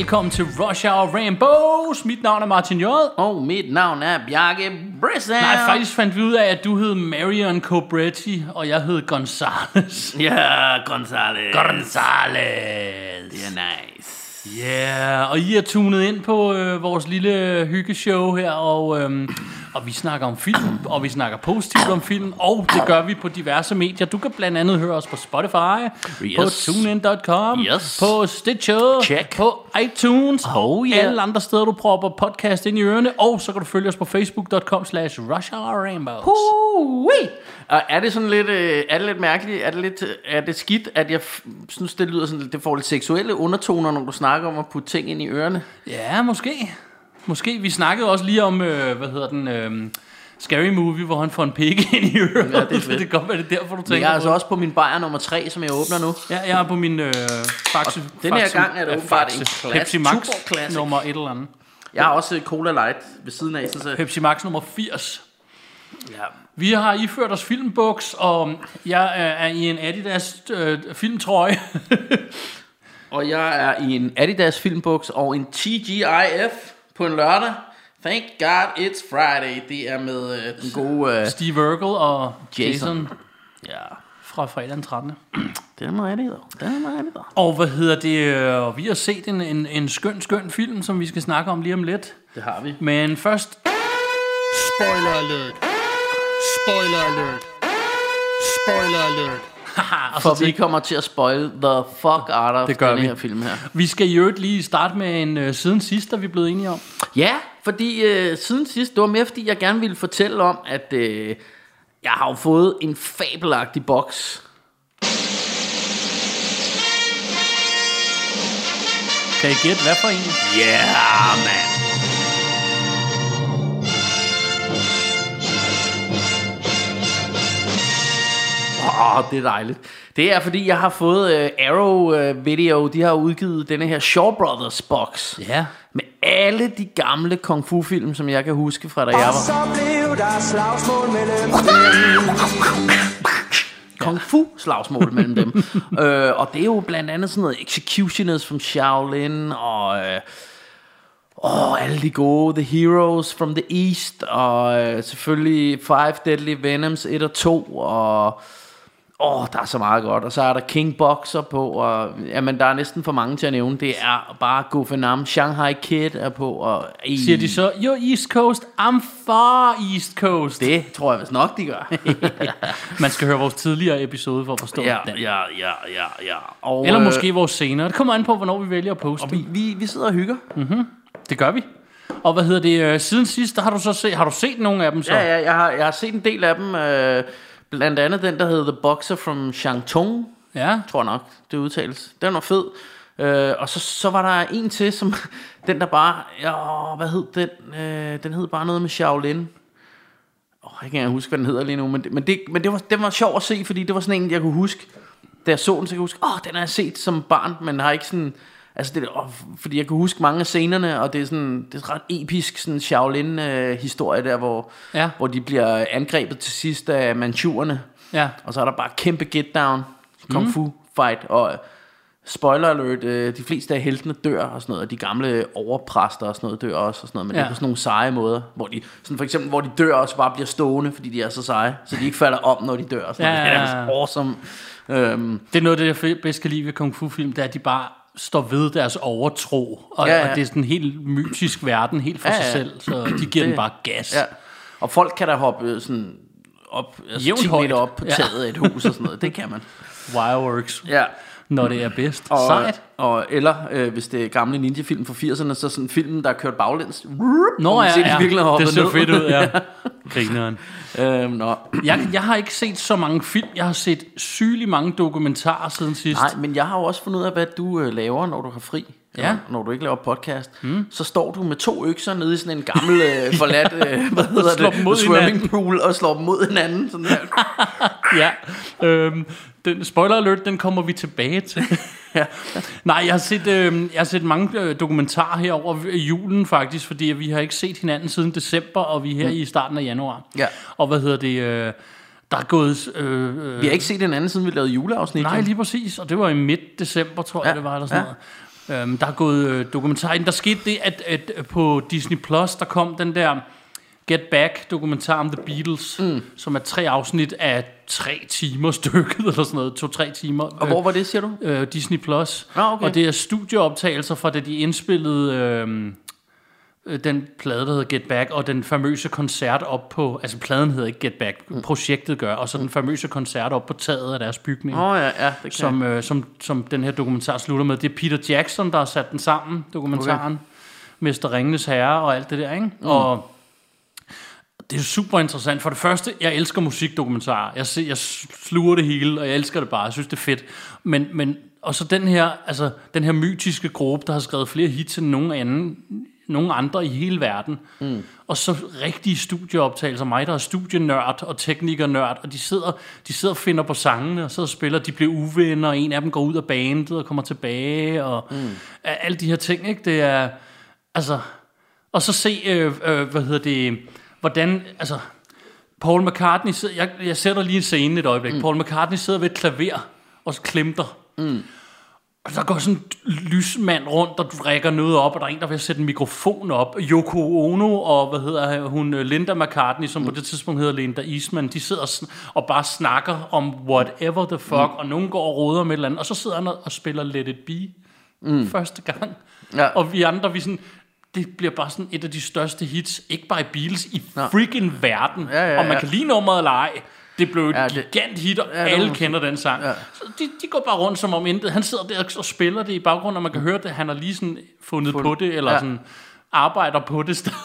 Velkommen til Rush Hour Rainbows. Mit navn er Martin J. Og mit navn er Bjarke Brisson. Nej, faktisk fandt vi ud af, at du hed Marion Cobretti, og jeg hed Gonzales. Ja, Gonzales. Gonzales. Det er nice. Ja, yeah, og I er tunet ind på øh, vores lille hyggeshow her, og, øhm, og vi snakker om film, og vi snakker positivt om film, og det gør vi på diverse medier. Du kan blandt andet høre os på Spotify, Yes. på TuneIn.com, Yes. på Stitcher, Check. på iTunes, Oh, yeah. alle andre steder, du propper podcast ind i ørerne, og så kan du følge os på Facebook.com slash Rush Hour Rainbows. Hui. Og er det sådan lidt, øh, er det lidt mærkeligt, er det, lidt, øh, er det skidt, at jeg synes, det lyder sådan, det får lidt seksuelle undertoner, når du snakker om at putte ting ind i ørerne? Ja, måske. Måske. Vi snakkede også lige om, øh, hvad hedder den, øh, Scary Movie, hvor han får en pik ind i øret. Ja, det er det fedt. kan godt være, det er derfor, du Men tænker jeg er altså på også på min bajer nummer 3, som jeg åbner nu. Ja, jeg er på min øh, Faxe. den her Faxe- gang er det åbenbart Faxe. en class- Pepsi Max nummer et eller andet. Jeg har også Cola Light ved siden af, så, så Pepsi Max nummer 80. ja. Vi har iført os filmbuks, og jeg er, er i en Adidas øh, filmtrøje. Og jeg er i en Adidas filmbuks og en TGIF på en lørdag. Thank God it's Friday. Det er med øh, den gode... Øh, Steve Urkel og Jason, Jason. Ja, fra fredag den 13. det er meget rigtigt. Det er meget rigtigt. Og hvad hedder det? øh, Vi har set en, en, en skøn, skøn film, som vi skal snakke om lige om lidt. Det har vi. Men først... Spoiler alert. Spoiler alert. Spoiler alert. og For så vi kommer til at spoil the fuck out of Det gør den vi. her film her. Vi skal i øvrigt lige starte med en uh, siden sidst, der vi er blevet enige om. Ja, fordi øh, siden sidst, det var mere fordi, jeg gerne ville fortælle om, at øh, jeg har jo fået en fabelagtig boks. Kan I gætte, hvad for en? Yeah, man. Oh, det er dejligt. Det er fordi, jeg har fået uh, Arrow uh, Video, de har udgivet denne her Shaw Brothers box. Ja. Med alle de gamle kung fu film, som jeg kan huske fra da jeg var Så blev der slagsmål mellem kung fu slagsmål mellem dem. øh, og det er jo blandt andet sådan noget Executioners from Shaolin, og øh, åh, alle de gode, The Heroes from the East, og øh, selvfølgelig Five Deadly Venoms 1 og 2, og åh, der er så meget godt. Og så er der King Boxer på, og jamen, der er næsten for mange til at nævne. Det er bare Gufenam, Shanghai Kid er på, og i, Siger de så, you're East Coast, I'm far East Coast. Det tror jeg vist nok, de gør. Man skal høre vores tidligere episode for at forstå ja, den. ja, ja, ja, ja. Og, Eller øh, måske vores senere. Det kommer an på, hvornår vi vælger at poste og vi, vi, vi sidder og hygger. Det gør vi. Og hvad hedder det, øh, siden sidst, der har du så set, har du set nogle af dem så? Ja, ja, jeg har, jeg har set en del af dem. Øh, blandt andet den, der hedder The Boxer from Shantung, ja. tror nok, det udtales. Den var fed. Øh, og så, så var der en til, som den der bare, ja, hvad hed den? Øh, den hed bare noget med Shaolin. Oh, jeg kan ikke huske, hvad den hedder lige nu, men, det, men, det, men det var, den var sjov at se, fordi det var sådan en, jeg kunne huske. Da jeg så den, så kunne jeg huske, åh, den har jeg set som barn, men har ikke sådan... Altså det, oh, fordi jeg kan huske mange af scenerne, og det er sådan det er ret episk sådan Shaolin-historie der, hvor, Ja. hvor de bliver angrebet til sidst af manchurerne. Ja. Og så er der bare kæmpe get down, kung fu fight, og øh, spoiler alert, øh, de fleste af heltene dør og sådan noget, og de gamle overpræster og sådan noget dør også og sådan noget, men ja. det Ja. er på sådan nogle seje måder, hvor de, sådan for eksempel, hvor de dør og så bare bliver stående, fordi de er så seje, så de ikke falder om, når de dør og sådan Ja, noget. Det ja, er ja. altså awesome. Øhm, Det er noget, af det jeg bedst kan lide ved kung fu film, det er, at de bare står ved deres overtro. Og, Ja, ja, ja. ja. og det er sådan en helt mytisk verden, helt for Ja, ja, ja. sig selv. Så de giver den bare gas. ja. Og folk kan da hoppe øh, sådan op, altså Jævnt 10 meter højt. op på Ja. taget af et hus og sådan noget. Det kan man. Wireworks. Ja. Når det er bedst. Og, Sejt. Og, eller øh, hvis det er gamle ninja-film fra 80'erne, så sådan en film, der er kørt baglæns. Nå ja, ja. virkelig det ser ned. fedt ud, ja. Grineren. øhm, nå. Jeg, jeg har ikke set så mange film. Jeg har set sygelig mange dokumentarer siden sidst. Nej, men jeg har jo også fundet ud af, hvad du øh, laver, når du har fri. Ja. Når du ikke laver podcast. Mm. Så står du med to økser nede i sådan en gammel øh, forladt øh, hvad hedder det, swimming pool, og slår dem mod hinanden. Sådan der. ja. Øhm, den, spoiler alert, den kommer vi tilbage til. Ja. Nej, jeg har set, øh, jeg har set mange øh, dokumentarer her over julen faktisk, fordi vi har ikke set hinanden siden december, og vi er her mm. i starten af januar. Ja. Og hvad hedder det... Øh, der er gået... Øh, øh, Vi har ikke set hinanden, siden vi lavede juleafsnit. Nej, lige præcis. Og det var i midt december, tror jeg, Ja, det var, eller sådan ja. noget. Øhm, der er gået øh, dokumentar ind. Der skete det, at, at på Disney Plus, der kom den der Get Back dokumentar om The Beatles, mm. som er tre afsnit af tre timer stykket, eller sådan noget, to-tre timer. Og hvor var det, siger du? øh, Disney Plus. Ah, okay. Og det er studieoptagelser fra, da de indspillede øh, øh, den plade, der hedder Get Back, og den famøse koncert op på, altså pladen hedder ikke Get Back, Mm. projektet gør, og så den famøse koncert op på taget af deres bygning. Oh, ja, ja, det Som, øh, som, som den her dokumentar slutter med. Det er Peter Jackson, der har sat den sammen, dokumentaren. Okay. Mester Ringenes Herre og alt det der, ikke? Mm. Og det er super interessant. For det første, jeg elsker musikdokumentarer. Jeg, ser, jeg sluger det hele, og jeg elsker det bare. Jeg synes, det er fedt. Men, men og så den her, altså, den her mytiske gruppe, der har skrevet flere hits end nogen anden, nogen andre i hele verden. Mm. Og så rigtige studieoptagelser. Mig, der er studienørd og teknikernørd, og de sidder, de sidder og finder på sangene, og og spiller. De bliver uvenner, og en af dem går ud af bandet og kommer tilbage, og mm. alle de her ting, ikke? Det er, altså... Og så se, øh, øh, hvad hedder det, hvordan, altså, Paul McCartney sidder, jeg, jeg sætter lige en scene et øjeblik. Mm. Paul McCartney sidder ved et klaver og klemter. Mm. Og der går sådan en lysmand rundt, der drikker noget op, og der er en, der vil sætte en mikrofon op. Yoko Ono og, hvad hedder hun, Linda McCartney, som mm. på det tidspunkt hedder Linda Eastman, de sidder sn- og bare snakker om whatever the fuck, mm. og nogen går og roder med et eller andet, og så sidder han og og spiller Let It Be mm. første gang. Ja. Og vi andre, vi sådan, det bliver bare sådan et af de største hits, ikke bare i Beatles, i freaking verden. Ja, ja, og man ja. kan lide nummeret eller ej. Det blev et Ja, ja, det- gigant hit, og Ja, ja, det alle kender den sang. Ja. Ja. Så de, de går bare rundt som om intet. Han sidder der og spiller det i baggrunden, og man kan høre det. Han har lige sådan fundet Fund- på det, eller ja. ja. sådan arbejder på det stadig.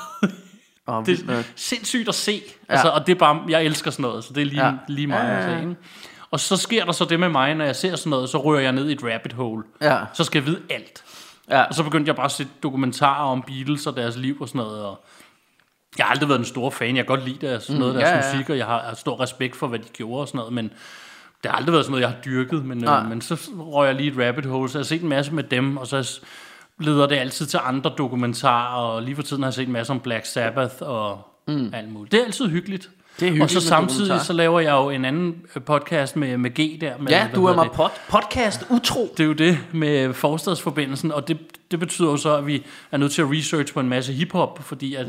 Og, Det er sindssygt at se. Altså, og det er bare, jeg elsker sådan noget, så det er lige, Ja. ja. lige mig Ja, ja, ja. Og så sker der så det med mig, når jeg ser sådan noget, så rører jeg ned i et rabbit hole. Ja. Så skal jeg vide alt. Ja. Og så begyndte jeg bare at se dokumentarer om Beatles og deres liv og sådan noget. Og jeg har aldrig været en stor fan. Jeg kan godt lide deres, sådan noget af deres Mm, ja, ja, musik, og jeg har, har stor respekt for, hvad de gjorde og sådan noget. Men det har aldrig været sådan noget, jeg har dyrket. Men, Nej. øh, men så røg jeg lige et rabbit hole, så jeg har set en masse med dem. Og så leder det altid til andre dokumentarer. Og lige for tiden har jeg set en masse om Black Sabbath og mm. alt muligt. Det er altid hyggeligt. Det er og så samtidig så laver jeg jo en anden øh, podcast med, med G der. Med, ja, du er mig pod, podcast utro. Det er jo det med forstadsforbindelsen, og det, det betyder jo så, at vi er nødt til at research på en masse hiphop, fordi at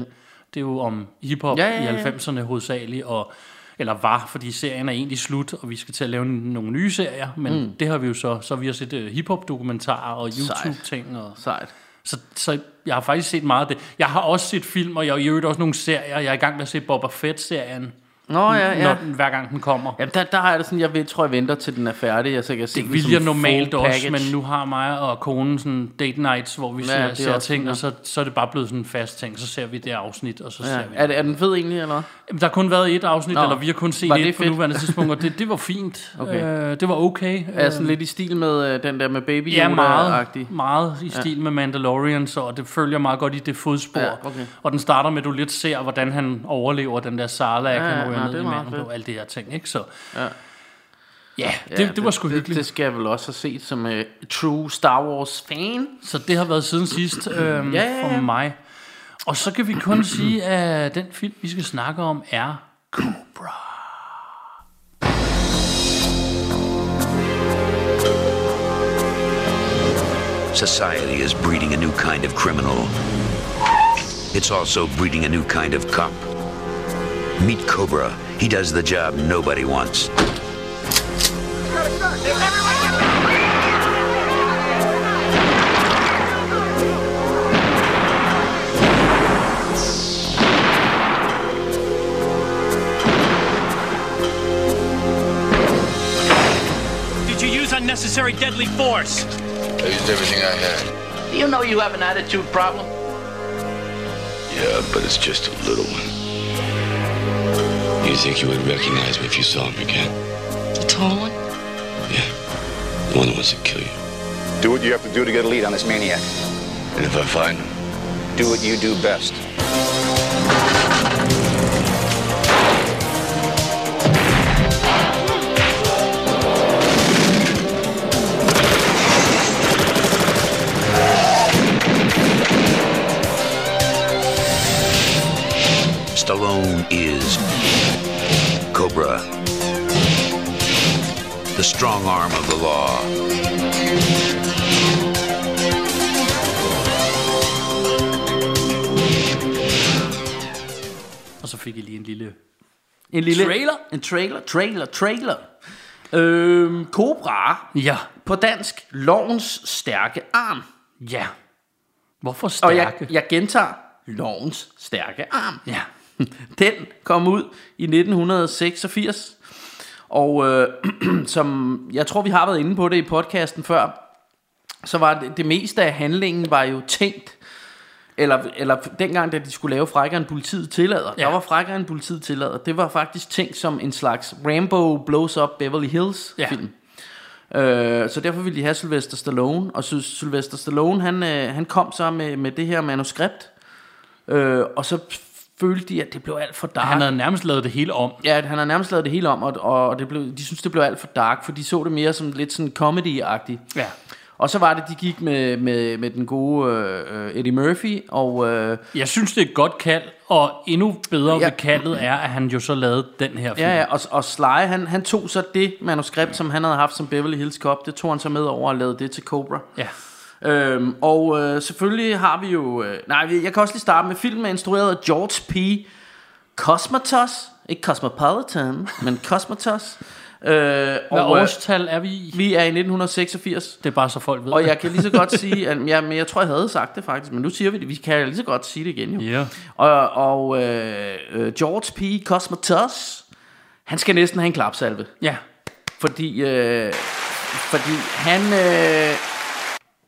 det er jo om hiphop Ja, ja, ja. i 90'erne hovedsageligt, og, eller var, fordi serien er egentlig slut, og vi skal til at lave nogle nye serier, men mm. det har vi jo så, så vi har set uh, hiphop-dokumentarer og YouTube-ting, og, Sejt. så, så jeg har faktisk set meget af det. Jeg har også set film, og jeg har i øvrigt også nogle serier. Jeg er i gang med at se Boba Fett-serien, Nå ja, ja. når, den- hver gang den kommer. Jamen, der, der har jeg det sådan, jeg ved, tror, jeg venter til den er færdig, jeg så kan se Det vil jeg full normalt også, package. men nu har mig og konen sådan date nights, hvor vi Ja, ser, det er ser ting, sådan, og så, så er det bare blevet sådan en fast ting. Så ser vi det afsnit, og så Ja. ser vi Er, det, er den fed egentlig, eller? Jamen, Der har kun været et afsnit, Nå. Eller vi har kun set Var det et på fedt? nuværende tidspunkt, og det, det var fint. Okay. Øh, det var okay. Er sådan lidt i stil med øh, den der med Baby Ja, meget, meget i stil med Mandalorian, og det følger meget godt i det fodspor. Ja, okay. Og den starter med, at du lidt ser, hvordan han overlever den der Sarlacc, Ja, ja, ja, ned det er i fedt. og alt det her ting. Ikke? Så, Ja. ja, det, ja, det, var sgu det, hyggeligt. Det skal jeg vel også have set som uh, true Star Wars fan. Så det har været siden sidst øhm, Ja, ja, ja. for mig. Og så kan vi kun sige, at den film, vi skal snakke om, er Cobra. Society is breeding a new kind of criminal. It's also breeding a new kind of cop. Meet Cobra. He does the job nobody wants. Did you use unnecessary deadly force. I used everything I had. Do you know you have an attitude problem? Yeah, but it's just a little one. You think you would recognize me if you saw me again? The tall one? Yeah. The one that wants to kill you. Do what you have to do to get a lead on this maniac. And if I find him, Do what you do best. Stallone is Cobra. The strong arm of the law. Og så fik I lige en lille... En lille Trailer? En trailer, trailer, trailer. Øhm, Cobra. Ja, På dansk, lovens stærke arm. ja. Hvorfor Og jeg, stærke? jeg gentager, lovens stærke arm. Ja. Den kom ud i 1986. Og øh, som jeg tror, vi har været inde på det i podcasten før, så var det, det meste af handlingen var jo tænkt, eller, eller dengang, da de skulle lave Frækkere end politiet tillader, ja. Der var Frækkere end politiet tillader, det var faktisk tænkt som en slags Rambo Blows Up Beverly Hills Ja. film. Øh, så derfor ville de have Sylvester Stallone, og Sy- Sylvester Stallone, han, øh, han kom så med, med det her manuskript, øh, og så følte de, at det blev alt for dark. Han havde nærmest lavet det hele om. Ja, han har nærmest lavet det hele om, og, og det blev, de synes, det blev alt for dark, for de så det mere som lidt sådan comedy-agtigt. Ja. Og så var det, de gik med, med, med den gode øh, Eddie Murphy, og øh, Jeg synes, det er et godt kald, og endnu bedre ja. ved kaldet er, at han jo så lavede den her film. ja, ja, og, og Sly, han, han tog så det manuskript, som han havde haft som Beverly Hills Cop, det tog han så med over og lavede det til Cobra. ja. Øhm, og øh, selvfølgelig har vi jo... Øh, nej, jeg kan også lige starte med filmen er instrueret af George P. Cosmatos. Ikke Cosmopolitan, men Cosmatos. Øh, Hvad og, øh, årstal er vi i? vi er i 1986. Det er bare så folk ved Og jeg kan lige så godt sige, at ja, men jeg tror, jeg havde sagt det faktisk, men nu siger vi det. Vi kan lige så godt sige det igen jo. Ja. Og, og øh, øh, George P. Cosmatos, han skal næsten have en klapsalve. Ja. Fordi, øh, fordi han, øh,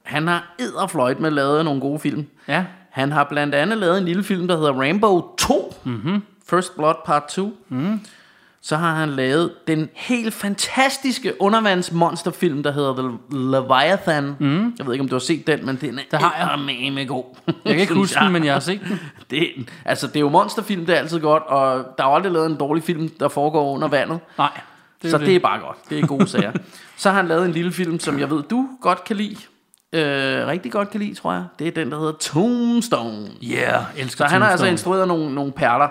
han har edderfløjt med lavet nogle gode film. Ja. Han har blandt andet lavet en lille film, der hedder Rainbow 2. Mm-hmm. First Blood Part 2. Mm. Så har han lavet den helt fantastiske undervandsmonsterfilm, der hedder The Leviathan. Mm. Jeg ved ikke, om du har set den, men den er Det har jeg. eddermame god. Jeg kan ikke huske den, men jeg har set den. Det, altså, det er jo monsterfilm, det er altid godt, og der er aldrig lavet en dårlig film, der foregår under vandet. Nej. Det så det. det er bare godt. Det er gode sager. så har han lavet en lille film, som jeg ved, du godt kan lide. Øh, rigtig godt kan lide, tror jeg. Det er den, der hedder Tombstone. Yeah, elsker Så han har altså instrueret nogle, nogle perler.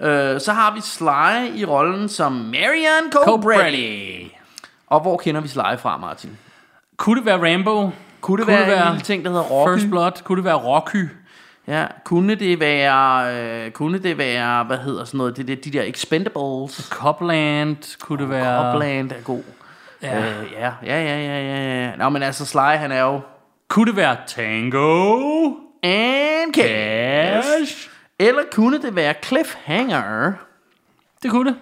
Øh, så har vi Sly i rollen som Marion Cobretti. Cobretti. Og hvor kender vi Sly fra, Martin? Kunne det være Rambo? Kunne det være en lille ting, der hedder Rocky? First Blood? Kunne det være Rocky? Ja, kunne det være, øh, kunne det være, hvad hedder sådan noget, det, det, de der Expendables? Copland? Kunne det være... Copland er god. Ja. Øh, ja, ja, ja, ja, ja, ja. Nå, men altså Sly, han er jo Kunne det være Tango? and cash. Eller kunne det være Cliffhanger? Det kunne det.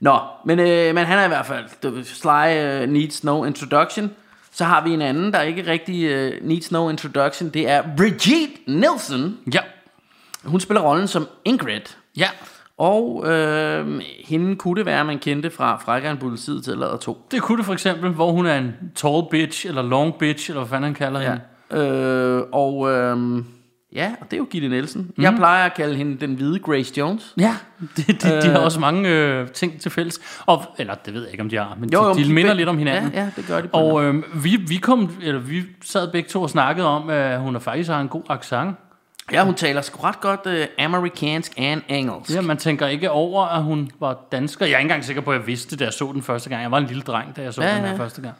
Nå, men, øh, men han er i hvert fald, Sly uh, needs no introduction. Så har vi en anden, der ikke rigtig uh, needs no introduction. Det er Brigitte Nielsen. Ja. Hun spiller rollen som Ingrid. Ja. Og øh, hende kunne det være, man kendte fra Frækkeren Politiet til Lader 2. Det kunne det for eksempel, hvor hun er en tall bitch, eller long bitch, eller hvad fanden han kalder ja. hende. Øh, og øh, ja, og det er jo Gitte Nielsen. Mm. Jeg plejer at kalde hende den hvide Grace Jones. Ja, de, de, de har også mange øh, ting til fælles. Og, eller det ved jeg ikke, om de har, men Jo, jo, de, de de minder lidt om hinanden. Ja, ja, det gør de Og øh, vi, vi, kom, eller vi sad begge to og snakkede om, at hun er faktisk har en god accent. Ja, hun taler sgu ret godt øh, amerikansk and engelsk. Ja, man tænker ikke over, at hun var dansker. Jeg er ikke engang sikker på, at jeg vidste det, da jeg så den første gang. Jeg var en lille dreng, da jeg så Ja, den her ja. første gang.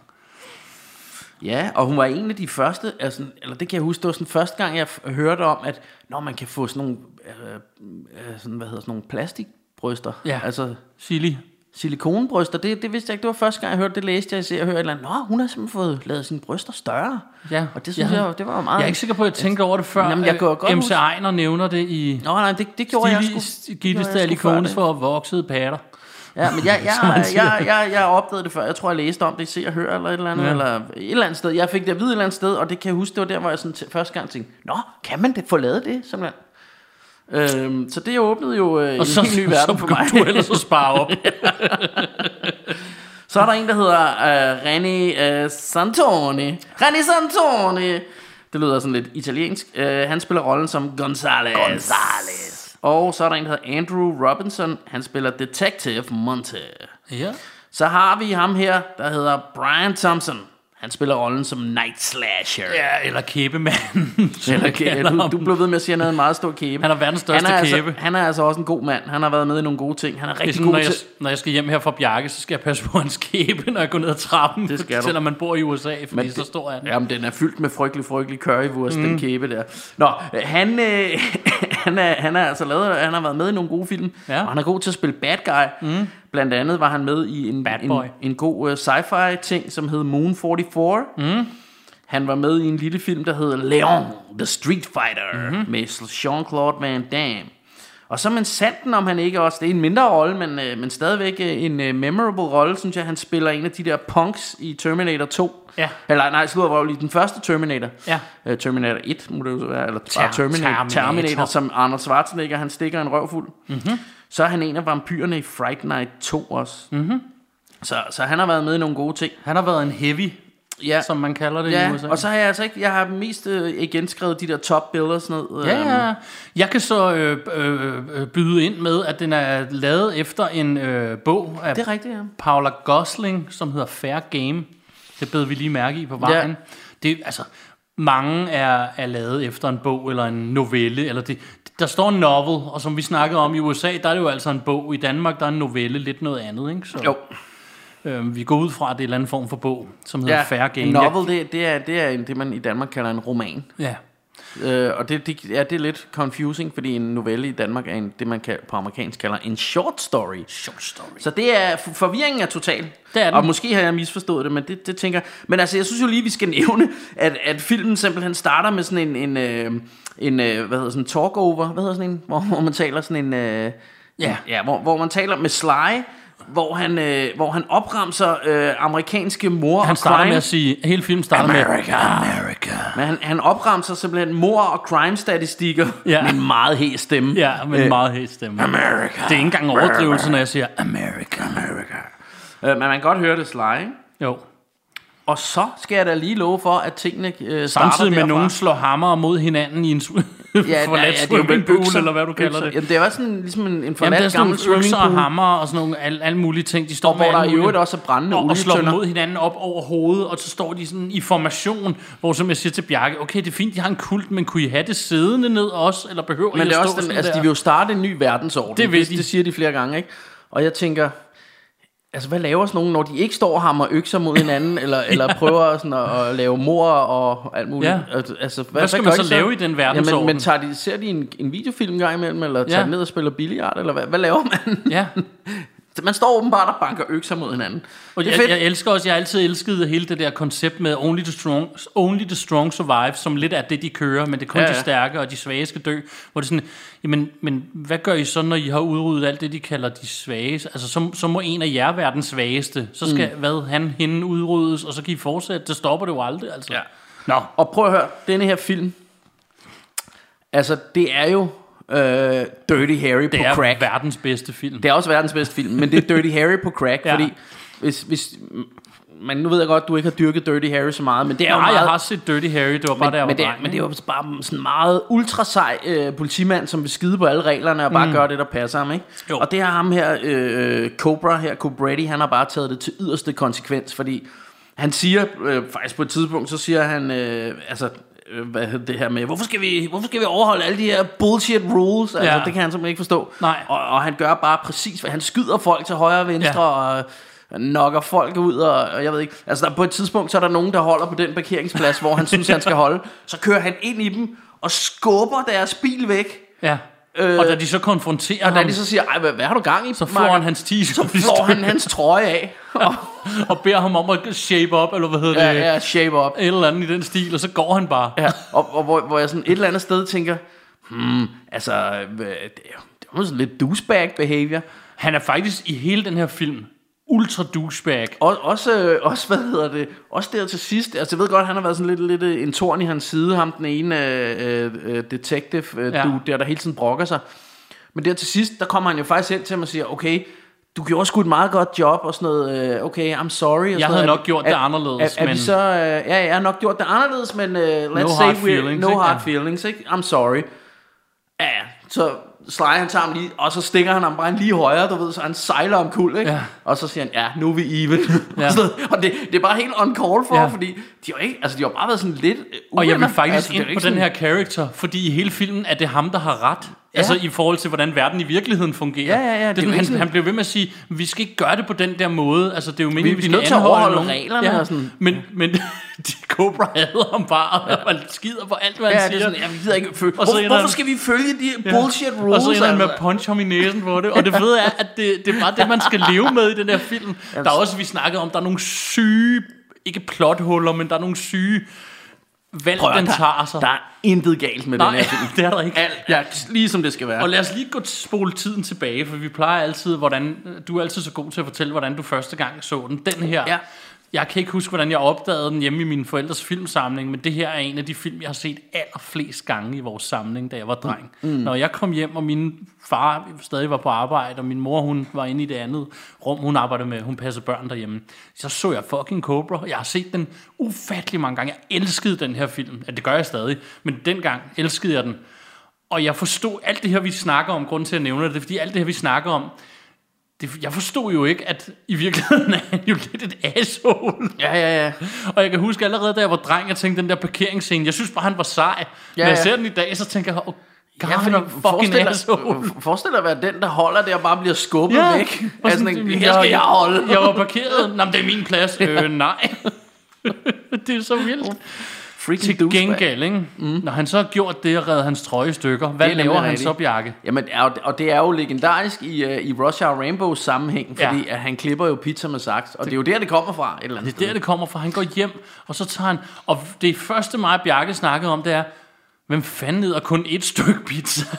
Ja, og hun var en af de første, altså, eller det kan jeg huske, det var sådan første gang, jeg hørte om, at når man kan få sådan nogle, øh, øh, sådan, hvad hedder sådan nogle plastikbryster, Ja. altså Silly. Silikonebryster, det, det vidste jeg ikke, det var første gang, jeg hørte det, læste jeg, jeg ser og hørte et eller andet, nå, hun har simpelthen fået lavet sine bryster større. Ja. Og det synes Ja. jeg, jeg det var meget... Jeg er ikke sikker på, at jeg tænkte over det før. Jamen, jeg kan jo godt MC Ejner nævner det i Nå, nej, det, det gjorde jeg gjorde jeg sgu Stalikones det. for voksede patter. Ja, men jeg, jeg, siger. jeg, jeg, jeg opdagede det før. Jeg tror, jeg læste om det i Se og Hør eller et eller andet. Ja. Eller et eller andet sted. Jeg fik det at vide et eller andet sted, og det kan jeg huske, det var der, hvor jeg sådan første gang tænkte, Nå, kan man det, få lavet det, simpelthen? Øhm, så det åbnede jo øh, en Og så, helt ny verden for mig. du ellers at spare op. Så er der en, der hedder øh, René øh, Santoni. René Santoni. Det lyder sådan lidt italiensk. Øh, han spiller rollen som Gonzales. Gonzales. Og så er der en, der hedder Andrew Robinson. Han spiller Detective Monte. ja. Så har vi ham her, der hedder Brian Thompson. Han spiller rollen som Night Slasher. ja, eller kæbemanden. Eller, kalder du, du blev ved med at sige, at han havde en meget stor kæbe. Han er verdens største han er kæbe. Altså, han er altså også en god mand. Han har været med i nogle gode ting. Han er rigtig Ligesom, god når, jeg, til... når jeg skal hjem her fra Bjarke, så skal jeg passe på hans kæbe, når jeg går ned ad trappen. Det skal du. Selvom man bor i USA, fordi Men så det- stor er den. Jamen, den er fyldt med frygtelig, frygtelig currywurst, mm. den kæbe der. Nå, han, øh, han, er, han er altså lavet, han har været med i nogle gode film, Ja. og han er god til at spille bad guy. Mm. Blandt andet var han med i en, en, en god uh, sci-fi ting, som hed Moon 44. Mm. Han var med i en lille film, der hedder Leon, The Street Fighter, mm-hmm. med Jean-Claude Van Damme. Og så men sanden om han ikke også, det er en mindre rolle, men, øh, men stadigvæk øh, en øh, memorable rolle, synes jeg, han spiller en af de der punks i Terminator 2. Ja. Eller nej, slutter var jo lige den første Terminator. Ja. Uh, Terminator 1, må det jo være, eller Ter- Terminator, Terminator. Terminator, som Arnold Schwarzenegger, han stikker en røvfuld. Mm-hmm. Så er han en af vampyrerne i Fright Night 2 også. Mm-hmm. Så, så han har været med i nogle gode ting. Han har været en heavy, Ja, som man kalder det i ja USA. og så har jeg altså ikke, jeg har mest øh, igen skrevet de der top billeder sådan noget. Ja, øhm, ja. Jeg kan så øh, øh, øh, byde ind med, at den er lavet efter en øh, bog af Det er rigtigt, ja. Paula Gosling, som hedder Fair Game. Det bed vi lige mærke i på vejen. Ja. Det, altså, mange er, er lavet efter en bog eller en novelle. Eller det, der står en novel, og som vi snakkede om i USA, der er det jo altså en bog. I Danmark, der er en novelle lidt noget andet. Ikke? Så, Jo, øh, vi går ud fra, at det er en eller anden form for bog, som hedder ja, Fair Game. en novel, det, det, er, det er en, det, man i Danmark kalder en roman. Ja. Øh, og det, det, ja, det er lidt confusing, fordi en novelle i Danmark er en, det, man kan, på amerikansk kalder en short story. Short story. Så det er, for- forvirringen er total. Det er den. Og måske har jeg misforstået det, men det, det tænker. Men altså, jeg synes jo lige, vi skal nævne, at, at filmen simpelthen starter med sådan en, en, øh, en øh, hvad hedder sådan en talk-over, hvad hedder sådan en, hvor, hvor man taler sådan en, øh, Ja. ja hvor, hvor man taler med Sly, hvor han, øh, hvor han opremser øh, amerikanske mor Han og starter crime. med at sige, hele filmen starter med, America. Men han, han opremser simpelthen mor og crime statistikker Ja. med en meget hæs stemme. ja, med en Øh, meget hæs stemme. America. Det er ikke engang overdrivelse, når jeg siger America. America. Øh, men man kan godt høre det Sly, ikke? Jo. Og så skal jeg da lige love for, at tingene øh, Samtidig med, derfra. nogen slår hammer mod hinanden i en ja, ja, det jo swimmingpool, økser- eller hvad du kalder økser. det. Jamen, det er også sådan, ligesom en, en Jamen, forladt sådan gammel nogle økser og hammer og sådan nogle alle, alle mulige ting. De står Og med hvor der i øvrigt også er brændende og, og slår dem mod hinanden op over hovedet, og så står de sådan i formation, hvor som jeg siger til Bjarke, okay, det er fint, de har en kult, men kunne I have det siddende ned også, eller behøver Men I det er at også stå den, altså, der? de vil jo starte en ny verdensorden. Det det, de. det siger de flere gange, ikke? Og jeg tænker, altså hvad laver sådan nogen, når de ikke står og hammer økser mod hinanden, eller, eller prøver sådan at, at lave mor og alt muligt? Ja. Altså, hvad, Hvad skal gør man de så lave i den verdensorden? Jamen, men tager de, ser de en, en videofilm gang imellem, eller tager Ja. ned og spiller billiard, eller hvad, hvad laver man? Ja, Man står åbenbart og banker økser mod hinanden. og det er jeg, fedt. jeg, elsker også, jeg har altid elsket hele det der koncept med only the strong, only the strong survive, som lidt er det, de kører, men det er kun Ja, ja, de stærke, og de svage skal dø. Hvor det er sådan, jamen, men hvad gør I så, når I har udryddet alt det, de kalder de svage? Altså, så, så må en af jer være den svageste. Så skal, mm. hvad, han, hende udryddes, og så kan I fortsætte. Det stopper det jo aldrig, altså. Ja. Nå, Og prøv at høre, denne her film, altså det er jo øh, Dirty Harry det på er crack. verdens bedste film. Det er også verdens bedste film, men det er Dirty Harry på crack, Ja. fordi hvis, hvis, men nu ved jeg godt, at du ikke har dyrket Dirty Harry så meget, men det er jo Nej, meget, jeg har set Dirty Harry, det var bare men, der, jeg var men, det er, dreng, men det er jo bare sådan en meget ultra sej øh, politimand, som vil skide på alle reglerne og bare mm. gøre det, der passer ham, ikke? Jo. Og det har ham her, øh, Cobra her, Cobretti, han har bare taget det til yderste konsekvens, fordi han siger, øh, faktisk på et tidspunkt, så siger han, øh, altså, øh, hvad hedder det her med, hvorfor skal, vi, hvorfor skal vi overholde alle de her bullshit rules? Altså, Ja. det kan han simpelthen ikke forstå. Nej. Og, og han gør bare præcis, hvad han skyder folk til højre og venstre, Ja. og knocker folk ud, og, og jeg ved ikke, altså der, på et tidspunkt, så er der nogen, der holder på den parkeringsplads, hvor han synes, han skal holde, så kører han ind i dem, og skubber deres bil væk, Ja. Øh, og da de så konfronterer og da ham, de så siger, ej, hvad, hvad har du gang i? så får han hans t-shirt så flår han hans trøje af, og, og beder ham om at shape up, eller hvad hedder det? ja, shape up. Et eller andet i den stil, og så går han bare. Ja, og, og hvor, hvor jeg sådan et eller andet sted tænker, hmm, altså, øh, det er det er sådan lidt douchebag behavior. Han er faktisk i hele den her film ultra douchebag. Og, også, øh, også, hvad hedder det, også der til sidst, altså jeg ved godt, han har været sådan lidt, lidt øh, en torn i hans side, ham den ene øh, øh, detective øh, ja. dude der, der hele tiden brokker sig. Men der til sidst, der kommer han jo faktisk hen til mig og siger, okay, du gjorde sgu et meget godt job og sådan noget, øh, okay, I'm sorry. Og sådan havde noget. nok Er- gjort det er- anderledes, Er, er, men- vi så, øh, ja, jeg har nok gjort det anderledes, men uh, let's No say feelings, no ikke? hard feelings, ikke? I'm sorry. Ja, så slejer han sammen lige, og så stikker han ham bare en lige højere, du ved, så han sejler om kul, ikke? Ja. Og så siger han, ja, nu er vi even. Ja. Og det, det er bare helt on call for, Ja. fordi de har, ikke, altså, de har bare været sådan lidt øh, Og jeg vil uvenner. faktisk altså, det ind på ikke den sådan- her character, fordi i hele filmen er det ham, der har ret. Ja. Altså i forhold til, hvordan verden i virkeligheden fungerer. Ja, ja, ja, det Det er, han, sådan- han bliver ved med at sige, vi skal ikke gøre det på den der måde. Altså det er jo meningen, Vi- vi, vi er nødt til at overholde nogen. reglerne og sådan. Men, men de Cobra hader ham bare, og skider på alt, hvad Ja, han det er siger. sådan, ja, vi gider ikke følge. Og Hvor, hvorfor han- skal vi følge de bullshit Og rules? så ender han med at altså? punch ham i næsen på det. Og det fede er, at det, det er bare det, man skal leve med i den her film. Der er også, vi snakkede om, der er nogle syge, ikke plothuller, men der er nogle syge valg, Prøv den tager sig. Der er intet galt med den Nej, her film. det er der ikke. Alt, ja, lige som det skal være. Og lad os lige gå spole tiden tilbage, for vi plejer altid, hvordan, du er altid så god til at fortælle, hvordan du første gang så den. Den her, Ja. Jeg kan ikke huske, hvordan jeg opdagede den hjemme i min forældres filmsamling, men det her er en af de film, jeg har set allerflest gange i vores samling, da jeg var dreng. Mm. Når jeg kom hjem, og min far stadig var på arbejde, og min mor hun var inde i det andet rum, hun arbejdede med, hun passede børn derhjemme, så så jeg fucking Cobra. Jeg har set den ufattelig mange gange. Jeg elskede den her film. Ja, det gør jeg stadig, men dengang elskede jeg den. Og jeg forstod alt det her, vi snakker om, grunden til at nævne det, fordi alt det her, vi snakker om, det, jeg forstod jo ikke, at i virkeligheden er han jo lidt et asshole. Ja, ja, ja. Og jeg kan huske allerede, da jeg var dreng, jeg tænkte den der parkeringsscene, jeg synes bare, han var sej. Ja, Når jeg ja. ser den i dag, så tænker jeg, oh, God, Ja, han er fucking forestil asshole. dig, forestil dig at være den, der holder det og bare bliver skubbet ja, væk. og Altså, sådan, sådan, her skal jeg holde. Jeg var parkeret. Nå, det er min plads. Øh, nej. det er så vildt. Freaking Til douchebag. gengæld, ikke? Mm. Når han så har gjort det og reddet hans trøje i stykker, hvad Det er laver han så, Bjarke? Jamen, og- og det er jo legendarisk i, uh, i Rush Hour Rainbows sammenhæng, fordi Ja. at han klipper jo pizza med saks, og det, det er jo der, det kommer fra et eller andet Det er der, det kommer fra. Han går hjem, og så tager han... Og det første mig og Bjarke snakkede om, det er, hvem fanden æder kun et stykke pizza?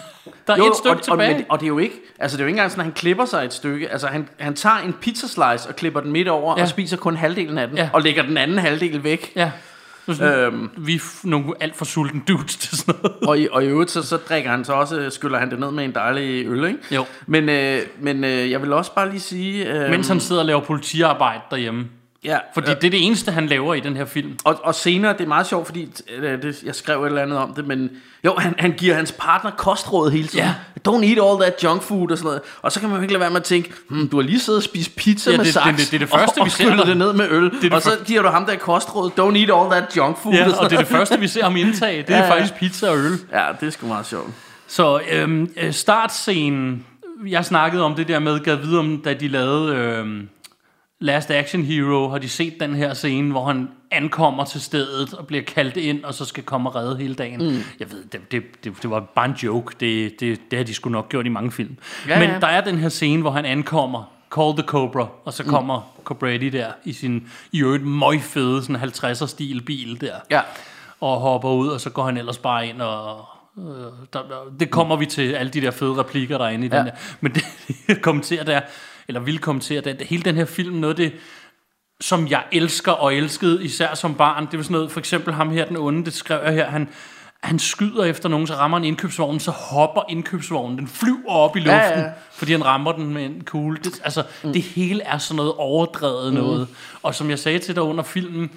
Der er et stykke og, og, tilbage. men, og det er jo ikke, altså det er jo ikke engang sådan, at han klipper sig et stykke. Altså han, han tager en pizza slice og klipper den midt over, Ja. og spiser kun halvdelen af den, ja. og lægger den anden halvdel væk. Ja. Så sådan, Øhm. Vi er nogle alt for sultne dudes til sådan noget. Og, i, og i øvrigt, så, så drikker han så også, skyller han det ned med en dejlig øl, ikke? Jo. Men, øh, men øh, jeg vil også bare lige sige... Øh, Mens han sidder og laver politiarbejde derhjemme. Ja, Fordi det er det eneste, han laver i den her film. Og, og senere, det er meget sjovt, fordi øh, det, jeg skrev et eller andet om det, men jo, han, han giver hans partner kostråd hele tiden. Ja. Don't eat all that junk food og sådan noget. Og så kan man jo ikke lade være med at tænke, hmm, du har lige siddet og spist pizza Ja, med det- saks, det- det- det er det første, og, vi og ser dig. det ned med øl. Det er det og så giver du ham der kostråd, don't eat all that junk food. Ja, og, og det er det første, vi ser ham indtage. Det er Ja, ja. faktisk pizza og øl. Ja, det er sgu meget sjovt. Så øhm, øh, startscenen, jeg snakkede om det der med, gav videre om, da de lavede øhm, Last Action Hero, har de set den her scene, hvor han ankommer til stedet og bliver kaldt ind, og så skal komme og redde hele dagen. Mm. Jeg ved, det, det, det, det var bare en joke. Det, det, det har de sgu nok gjort i mange film. Ja, Men ja. der er den her scene, hvor han ankommer, Call the Cobra, og så kommer mm. Cobretti der i sin i øvrigt møgfede sådan 50'er stil bil der Ja. og hopper ud, og så går han ellers bare ind og... Øh, der, der, det kommer vi til, alle de der fede replikker, der er inde i ja. den der. Men det, jeg kommenterer der, eller vil kommentere der, hele den her film, noget af det, som jeg elsker og elskede, især som barn, det var sådan noget, for eksempel ham her, den onde, det skrev jeg her, han, han skyder efter nogen, så rammer en indkøbsvogn, så hopper indkøbsvognen, den flyver op i luften, Ja, ja. fordi han rammer den med en kugle. Det, altså, mm. det hele er sådan noget overdrevet mm. noget. Og som jeg sagde til dig under filmen,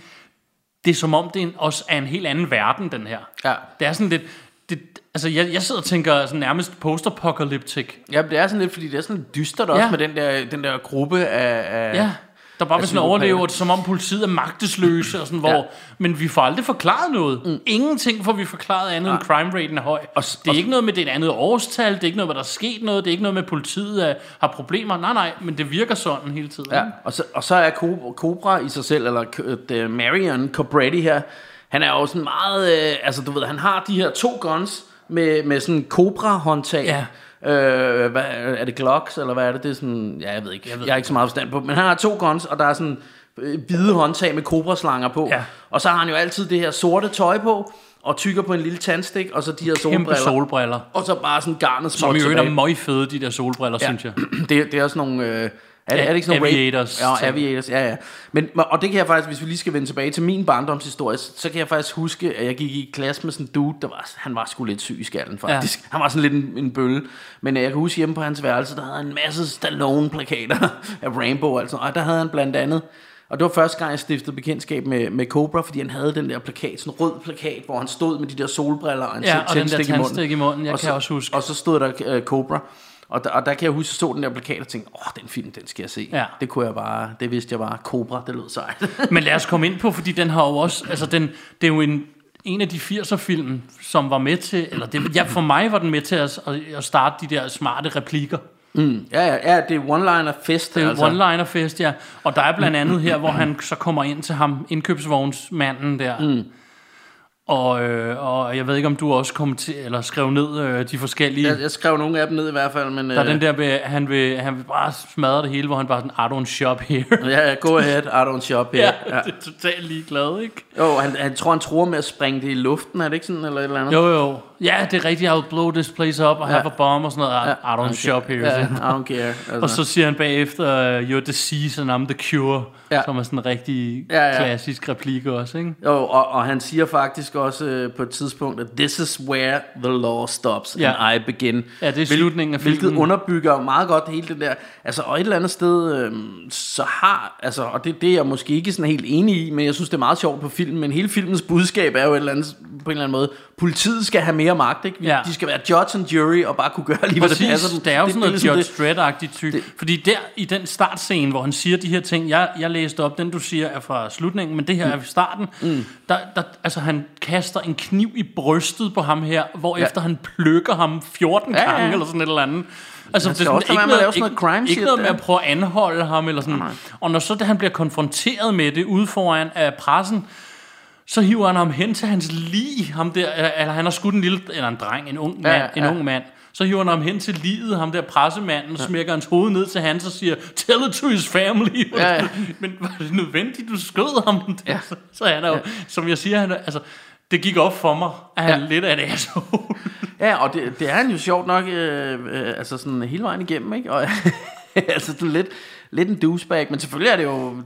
det er som om, det er en- også er en helt anden verden, den her. Ja. Det er sådan lidt... Det, altså, jeg, jeg sidder og tænker sådan nærmest post-apocalyptic. Ja, det er sådan lidt, fordi det er sådan lidt dystert også Ja. med den der, den der gruppe af... af Ja. Der bare vil sådan er som om politiet er magtesløse, og sådan, hvor, Ja. men vi får aldrig forklaret noget. Mm. Ingenting får vi forklaret andet, end crime raten er høj. Og- det er og- ikke noget med, det er et andet årstal, det er ikke noget med, der er sket noget, det er ikke noget med, at politiet er, har problemer. Nej, nej, men det virker sådan hele tiden. Ja, og så, og så er Cobra, i sig selv, eller uh, Marion Cobretti her, han er jo sådan meget, øh, altså du ved, han har de her to guns med, med sådan Cobra-håndtag. Ja. Øh, hvad, er det Glocks, eller hvad er det? Det er sådan, ja, jeg ved ikke, jeg, ved jeg har ikke så meget forstand på, men han har to guns, og der er sådan øh, hvide håndtag med Cobra-slanger på. Ja. Og så har han jo altid det her sorte tøj på, og tykker på en lille tandstik, og så de her Kæmpe solbriller. solbriller. Og så bare sådan garnet Som småt i øvrigt er møgfede, de der solbriller, ja. synes jeg. det, det er også nogle... Øh, er, det, er det ikke sådan Aviators Ja, ting. aviators, ja, ja. Men, og det kan jeg faktisk, hvis vi lige skal vende tilbage til min barndomshistorie, så, kan jeg faktisk huske, at jeg gik i klasse med sådan en dude, der var, han var sgu lidt syg i skallen faktisk. Ja. Han var sådan lidt en, en bølle. Men øh, jeg kan huske hjemme på hans værelse, der havde han en masse Stallone-plakater af Rainbow og alt sådan. Og der havde han blandt andet, og det var første gang, jeg stiftede bekendtskab med, med Cobra, fordi han havde den der plakat, sådan en rød plakat, hvor han stod med de der solbriller og en Ja, og den der munden. i munden, jeg og kan så, også huske. Og så stod der uh, Cobra. Og der, og der kan jeg huske, at så den der plakat og tænkte, åh, den film, den skal jeg se. Ja. Det kunne jeg bare, det vidste jeg bare, Cobra, det lød sejt. Men lad os komme ind på, fordi den har jo også, altså den, det er jo en, en af de 80'er film, som var med til, eller det, ja, for mig var den med til at, at, starte de der smarte replikker. ja, ja, ja, det er one-liner fest. Det er altså. altså. one-liner fest, ja. Og der er blandt andet her, hvor han så kommer ind til ham, indkøbsvognsmanden der. Mm. Og, øh, og jeg ved ikke, om du også kom til, eller skrev ned øh, de forskellige... Jeg, jeg skrev nogle af dem ned i hvert fald, men... Der er øh, den der, med, han vil, han vil bare smadre det hele, hvor han bare sådan, I don't shop here. Ja, ja, go ahead, I don't shop here. ja, Ja. det er totalt ligeglad, ikke? Jo, han, han tror, han tror med at springe det i luften, er det ikke sådan, eller et eller andet? Jo, jo. Ja, det er rigtigt, I'll blow this place up, og have a bomb og sådan noget. I, I don't okay. shop here. Ja, siger I don't care. Altså. Og så siger han bagefter, you're disease and I'm the cure, Ja. ja. som er sådan en rigtig Ja, ja, ja. ja. klassisk replik også, ikke? Jo, og, og han siger faktisk også øh, på et tidspunkt, at this is where the law stops, Ja. and I begin. Ja, det er slutningen af Hvilket filmen. underbygger meget godt hele det der. Altså, og et eller andet sted, øh, så har, altså, og det, det er jeg måske ikke sådan helt enig i, men jeg synes, det er meget sjovt på filmen, men hele filmens budskab er jo et eller andet, på en eller anden måde, politiet skal have mere magt, ikke? Ja. De skal være judge and jury, og bare kunne gøre lige, hvad det passer dem. det er jo sådan noget ligesom Judge det. Dredd-agtigt type. det- Fordi der i den startscene, hvor han siger de her ting, jeg, jeg læste op, den du siger er fra slutningen, men det her er fra starten, mm. der, der, altså han kaster en kniv i brystet på ham her, hvor ja. efter han plukker ham 14 Ja, ja, gange, eller sådan et eller andet. Altså, Man skal også lade være med sådan noget crime ikke noget med der. at prøve at anholde ham, eller sådan. Og når så da han bliver konfronteret med det ude foran af pressen, så hiver han ham hen til hans lig, ham der, eller, han har skudt en lille, eller en dreng, en ung mand, Ja, ja, ja. en ung mand. Så hiver han ham hen til livet, ham der pressemanden, ja. smækker hans hoved ned til hans og siger, tell it to his family. Ja, ja. Men var det nødvendigt, du skød ham? Ja. Så, så han er jo, som jeg siger, han altså, det gik op for mig, at han Ja. ja. lidt af et asshole. Ja, og det, det er han jo sjovt nok, øh, øh, altså sådan hele vejen igennem, ikke? Og, altså sådan lidt, lidt en douchebag, men selvfølgelig er det jo,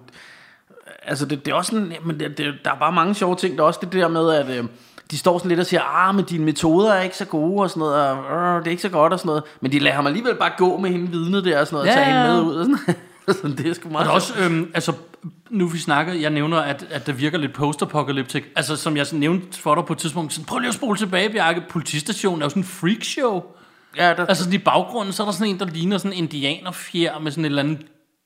altså det, det er også sådan, men det, det, der er bare mange sjove ting, der er også det der med, at øh, de står sådan lidt og siger, ah, men dine metoder er ikke så gode og sådan noget, og øh, det er ikke så godt og sådan noget, men de lader ham alligevel bare gå med hende vidne der og sådan noget, og Ja, tage hende ja. med ud og sådan sådan, det er sgu meget Og er også, øhm, altså, nu vi snakker, jeg nævner, at, at det virker lidt post-apocalyptic. Altså, som jeg sådan nævnte for dig på et tidspunkt, sådan, prøv lige at spole tilbage, Bjarke. Politistationen er jo sådan en freakshow. Ja, der, Altså, sådan i baggrunden, så er der sådan en, der ligner sådan en indianerfjer med sådan et eller andet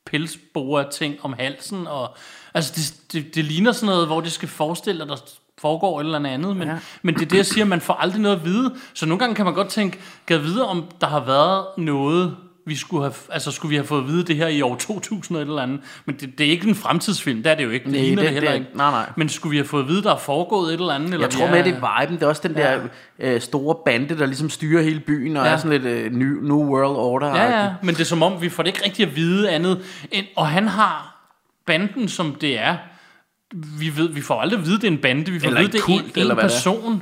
pelsbore ting om halsen. Og, altså, det, det, det ligner sådan noget, hvor det skal forestille, at der foregår et eller andet. Men, ja. men det er det, jeg siger, man får aldrig noget at vide. Så nogle gange kan man godt tænke, kan vide, om der har været noget, vi skulle have, altså skulle vi have fået at vide det her i år 2000 eller et eller andet. Men det, det er ikke en fremtidsfilm, det er det jo ikke. Det Nej, det- det, heller det- ikke. nej, nej. Men skulle vi have fået at vide, der er foregået et eller andet? Eller Jeg tror er- med, det er viben. Det er også den der øh, store bande, der ligesom styrer hele byen, og Ja. er sådan lidt øh, new, new World Order. Ja, ja, men det er som om, vi får det ikke rigtig at vide andet. End, og han har banden, som det er. Vi, ved, vi får aldrig at vide, det er en bande. Vi får Eller at vide, en det er kult, en, eller en hvad det er.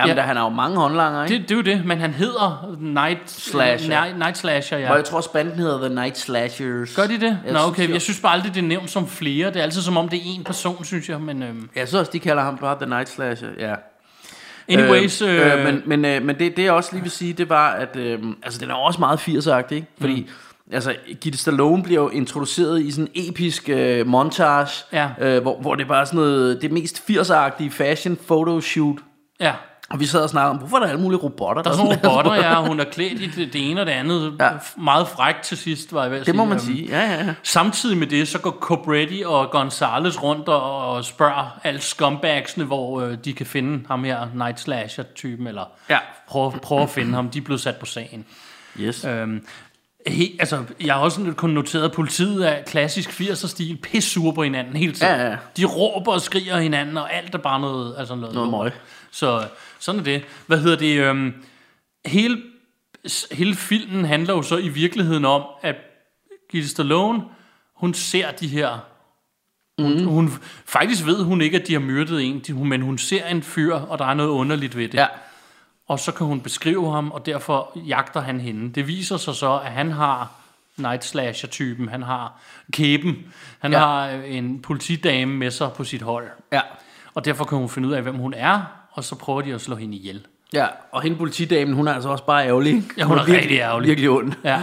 Jamen, Ja. der, han har jo mange håndlanger, ikke? Det, det er jo det, men han hedder Night Slasher. Night, Night Slasher, ja. Og jeg tror også, banden hedder The Night Slashers. Gør de det? Jeg Nå, synes, okay. de- Jeg synes bare aldrig, det er nævnt som flere. Det er altid som om, det er én person, synes jeg. Men øhm, Jeg synes også, de kalder ham bare The Night Slasher, ja. anyways... Øh, øh, men men, øh, men det, det jeg også lige vil sige, det var, at øh, altså, den er også meget 80'er ikke? Fordi mm. altså, Gitte Stallone bliver jo introduceret i sådan en episk øh, montage, Ja. øh, hvor, hvor det er bare sådan noget, det mest 80'er-agtige fashion photoshoot. ja. Og vi sad og snakkede om, hvorfor er der alle mulige robotter? Der er sådan nogle robotter, ja. Hun er klædt i det, det ene og det andet. Ja. Meget frækt til sidst, var jeg ved at Det må sige. man Øhm, sige, ja, ja, ja. Samtidig med det, så går Cobretti og Gonzales rundt og, spørger alle scumbagsene, hvor øh, de kan finde ham her, Night Slasher-typen, eller Ja. prøve, prøve at finde ham. De er blevet sat på sagen. Yes. Øhm, he, altså, jeg har også kun noteret, at politiet er klassisk 80'er-stil, pissure på hinanden hele tiden. Ja, ja. De råber og skriger hinanden, og alt er bare noget, altså noget, Noget møg. Så sådan er det. Hvad hedder det? Øhm, hele, hele filmen handler jo så i virkeligheden om, at Gitte Stallone, hun ser de her Hun, mm. hun, faktisk ved hun ikke, at de har myrdet en, de- men hun ser en fyr, og der er noget underligt ved det. Ja. Og så kan hun beskrive ham, og derfor jagter han hende. Det viser sig så, at han har Night Slasher-typen. Han har kæben. Han Ja. har en politidame med sig på sit hold. Ja. Og derfor kan hun finde ud af, hvem hun er, og så prøver de at slå hende ihjel. Ja, og hende politidamen, hun er altså også bare ærgerlig. Ja, hun er virkelig, rigtig ærgerlig. Virkelig ond. Ja.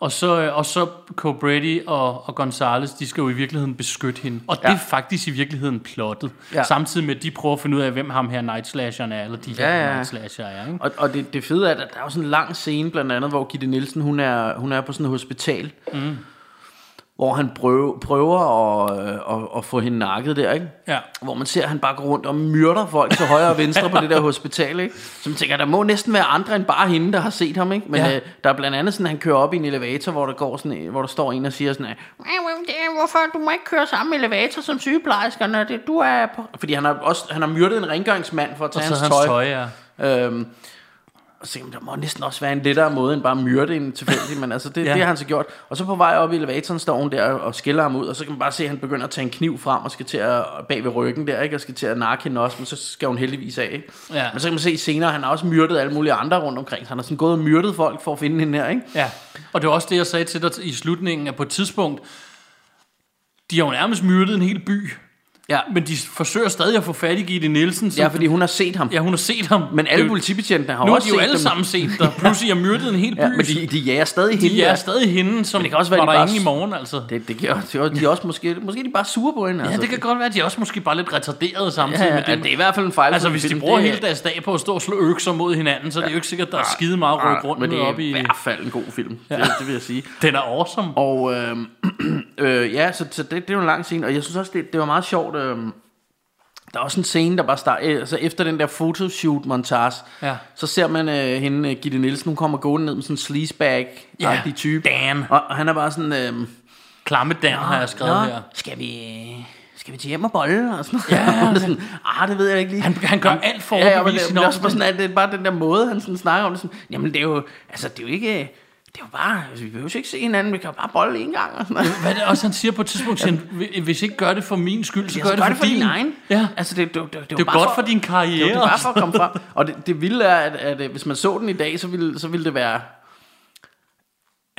Og så, øh, og så Cobretti og, og Gonzales, de skal jo i virkeligheden beskytte hende. Og ja. Det er faktisk i virkeligheden plottet. Ja. Samtidig med, at de prøver at finde ud af, hvem ham her Night Slasheren er, eller de her Ja, ja, ja. ja. Night Slasher er. Ikke? Og, og det, det fede er, at der er jo sådan en lang scene, blandt andet, hvor Gitte Nielsen, hun er, hun er på sådan et hospital, mm. Hvor han prøver, prøver at, øh, at, at få hende nakket der, ikke? Ja. Hvor man ser, at han bare går rundt og myrder folk til højre og venstre på det der hospital, ikke? Så man tænker, der må næsten være andre end bare hende, der har set ham, ikke? Men Ja. øh, der er blandt andet sådan, at han kører op i en elevator, hvor der, går sådan, en- hvor der står en og siger sådan, "Hvad, hvad, det er, hvorfor du må ikke køre samme elevator som sygeplejerskerne, det, du er på... Fordi han har, også, han har myrdet en rengøringsmand for at tage hans, hans tøj. tøj, ja. Øhm, og jeg, der må næsten også være en lettere måde, end bare at myrde en tilfældig, men altså det, ja. det har han så gjort. Og så på vej op i elevatoren står hun der og skiller ham ud, og så kan man bare se, at han begynder at tage en kniv frem og skal til at bag ved ryggen der, ikke? og skal til at nakke hende også, men så skal hun heldigvis af. Ikke? Ja. Men så kan man se senere, at han har også myrdet alle mulige andre rundt omkring. Så han har sådan gået og myrdet folk for at finde hende her, ikke? Ja, og det var også det, jeg sagde til dig i slutningen, at på et tidspunkt, de har jo nærmest myrdet en hel by, Ja, men de forsøger stadig at få fat i Gitte Nielsen. Ja fordi hun har set ham. ja, hun har set ham. Men Det er alle jo- politibetjentene har Nu har også de jo set alle dem. sammen set dig. Pludselig har myrdet en hel by. Ja, men de, de jager stadig hende. de er der. stadig hende, som Men det kan også være, var de der bare ingen i morgen, altså. Det, det gør, de, er- de er også måske, måske er de bare sure på hende. Ja, altså. det kan godt være, at de er også måske bare lidt retarderede samtidig ja, ja, med det. det er i hvert fald en fejl. Altså, hvis de bruger det, hele deres dag på at stå og slå økser mod hinanden, så er det jo ikke sikkert, at der er skide meget ryk rundt men det er op i... i hvert fald en god film. Ja. Det, det vil jeg sige. Den er awesome. Og øh, øh, ja, så, så det, det er jo en lang scene, og jeg synes også, det, det var meget sjovt. Øh, der er også en scene, der bare starter, øh, altså efter den der photoshoot-montage, Ja. så ser man øh, hende, øh, Gitte Nielsen, hun kommer gående ned med sådan en sleazebag-agtig Ja, type. Dan. Og, og han er bare sådan, øh, Klamme Dan har jeg skrevet "Nå, her. skal vi... Skal vi til hjem og bolle? Og sådan noget. Ja, det sådan, ah, det ved jeg ikke lige. Han, han gør alt for at Ja, ja, men det, også sådan, at det er bare den der måde, han sådan snakker om det. Sådan, jamen, det er jo, altså, det er jo ikke, det er jo bare, altså, vi behøver ikke se hinanden, vi kan jo bare bolle en gang. Og sådan noget. Hvad er det også, han siger på et tidspunkt? Siger, han, hvis ikke gør det for min skyld, så Ja, gør, det, for din. egen. Ja. Altså, det, det, det, det, Det er godt for din karriere. Det er jo bare for at komme frem. Og det, det vilde er, at, at, at hvis man så den i dag, så ville, så ville det være...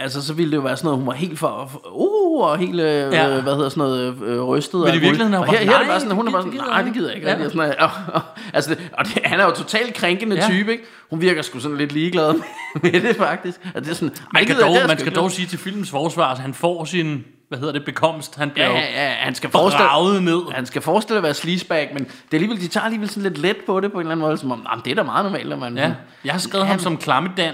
Altså, så ville det jo være sådan noget, hun var helt for... uh, og helt, øh, Ja. hvad hedder sådan noget, øh, rystet. og i virkeligheden og her, her er det bare sådan, hun er bare "Nej, sådan, nej, det gider jeg ikke. Ja. Sådan, og, og, altså, det, og det, han er jo totalt krænkende Ja. type, ikke? Hun virker sgu sådan lidt ligeglad med det, faktisk. Altså, det er sådan, "Ej, Man, kan dog, det man skal ikke." dog sige til filmens forsvar, at han får sin, hvad hedder det, bekomst. Han bliver Ja, ja, ja, han skal forestille, ned. han skal forestille at være sleazebag, men det er alligevel, de tager alligevel sådan lidt let på det på en eller anden måde, som om, "Jamen, det er da meget normalt, man... Ja, jeg har skrevet ham som klammedan.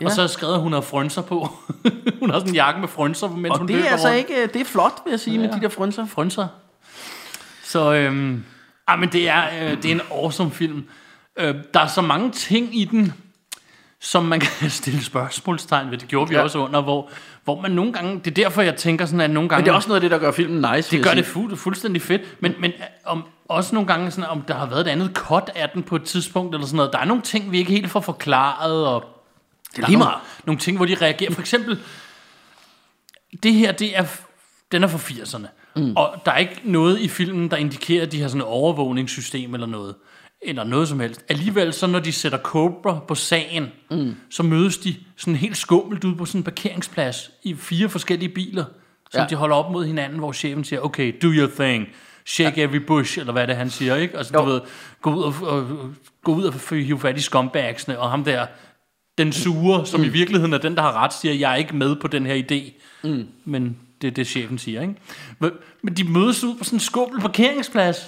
Ja. Og så har jeg skrevet, at hun har frønser på. hun har sådan en jakke med frønser, mens Og hun det er altså rundt. ikke, det er flot, vil jeg sige, ja. med de der frynser. frønser. Så, øhm, ah, men det er, øh, det er en awesome film. Øh, der er så mange ting i den, som man kan stille spørgsmålstegn ved. Det gjorde vi Ja. også under, hvor, hvor man nogle gange... Det er derfor, jeg tænker sådan, at nogle gange... Men det er også noget af det, der gør filmen nice. Det gør det fu- fuldstændig fedt, men, men øh, om, også nogle gange, sådan, om der har været et andet cut af den på et tidspunkt, eller sådan noget. Der er nogle ting, vi ikke helt får forklaret, og Det er lige meget. nogle, nogle ting, hvor de reagerer. For eksempel, det her, det er, den er fra 80'erne. Mm. Og der er ikke noget i filmen, der indikerer, at de har sådan et overvågningssystem eller noget. Eller noget som helst. Alligevel, så når de sætter Cobra på sagen, mm. så mødes de sådan helt skummelt ude på sådan en parkeringsplads i fire forskellige biler, som ja. De holder op mod hinanden, hvor chefen siger, okay, do your thing. Shake every bush, eller hvad det er, han siger, ikke? Altså, du Jo. ved, gå ud og, og, gå ud og hive fat i scumbagsene, og ham der, den sure, som mm. i virkeligheden er den, der har ret, siger, jeg er ikke med på den her idé. Mm. Men det er det, chefen siger, ikke? Men, de mødes ud på sådan en skubbel parkeringsplads.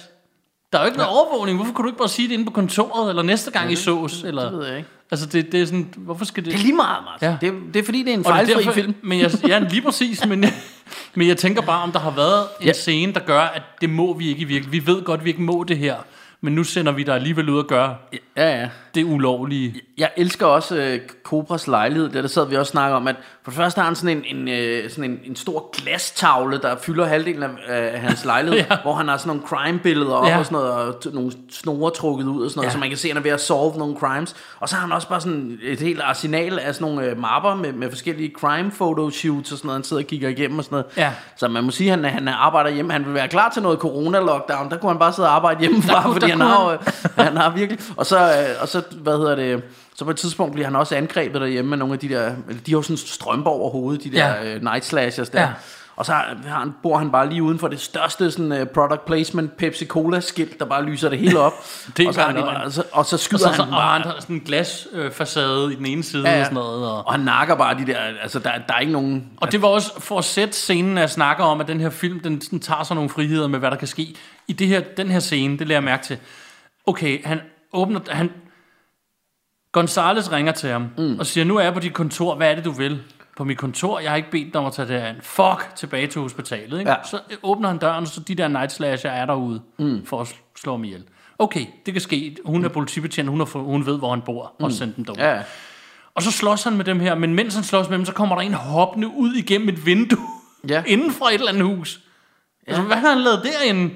Der er jo ikke noget overvågning. Hvorfor kunne du ikke bare sige det inde på kontoret, eller næste gang I sås? Eller, Det ved jeg ikke. Altså, det, det er sådan, hvorfor skal det... Det er lige meget, Martin. Ja. Ja. Det, det er fordi, det er en det fejlfri derfor- film. Men jeg, ja, lige præcis, men jeg, men jeg tænker bare, om der har været en ja. Ja. scene, der gør, at det må vi ikke i virkeligheden. Vi ved godt, vi ikke må det her. Men nu sender vi dig alligevel ud og gøre Ja, ja. det ulovlige. Jeg elsker også øh, Cobras lejlighed. Der, der sad vi også snakke om, at for det første har han sådan en, en, øh, sådan en, en stor glastavle, der fylder halvdelen af, af hans lejlighed, Ja. hvor han har sådan nogle crime-billeder op Ja. og sådan noget, og t- nogle snore trukket ud og sådan noget, Ja. så man kan se, at han er ved at solve nogle crimes. Og så har han også bare sådan et helt arsenal af sådan nogle øh, mapper med, med forskellige crime photoshoots og sådan noget, han sidder og kigger igennem og sådan noget. Ja. Så man må sige, at han, han arbejder hjemme. Han vil være klar til noget corona-lockdown. Der kunne han bare sidde og arbejde hjemmefra, fordi han har, han har virkelig... Og så, øh, og så, hvad hedder det... Så på et tidspunkt bliver han også angrebet derhjemme med nogle af de der... De har jo sådan strømper over hovedet, de der Ja. ja. night slashers der. Ja. Og så har han, bor han bare lige uden for det største sådan, uh, product placement Pepsi Cola skilt, der bare lyser det hele op. Det og, så han, bare bare- og, så, og så Og skyder så, han så, den og bare. han har sådan en glasfacade i den ene side Ja, ja, og sådan noget. Og, Og han nakker bare de der... Altså, der, der er ikke nogen... og det var også for at sætte scenen, at jeg snakker om, at den her film, den sådan tager sig nogle friheder med, hvad der kan ske. I det her, den her scene, det lader jeg mærke til. Okay, han åbner... Han, Gonzales ringer til ham mm. og siger, nu er jeg på dit kontor, hvad er det, du vil? På mit kontor, jeg har ikke bedt dig om at tage det her an. Fuck, tilbage til hospitalet. Ikke? Ja. Så åbner han døren, så de der night slasher er derude mm. for at sl- slå ham ihjel. Okay, det kan ske. Hun er politibetjent, hun, er, for- hun ved, hvor han bor, og sender dem derude. Ja. Og så slås han med dem her, men mens han slås med dem, så kommer der en hoppende ud igennem et vindue, Ja. inden fra et eller andet hus. Ja. Altså, hvad har han lavet derinde?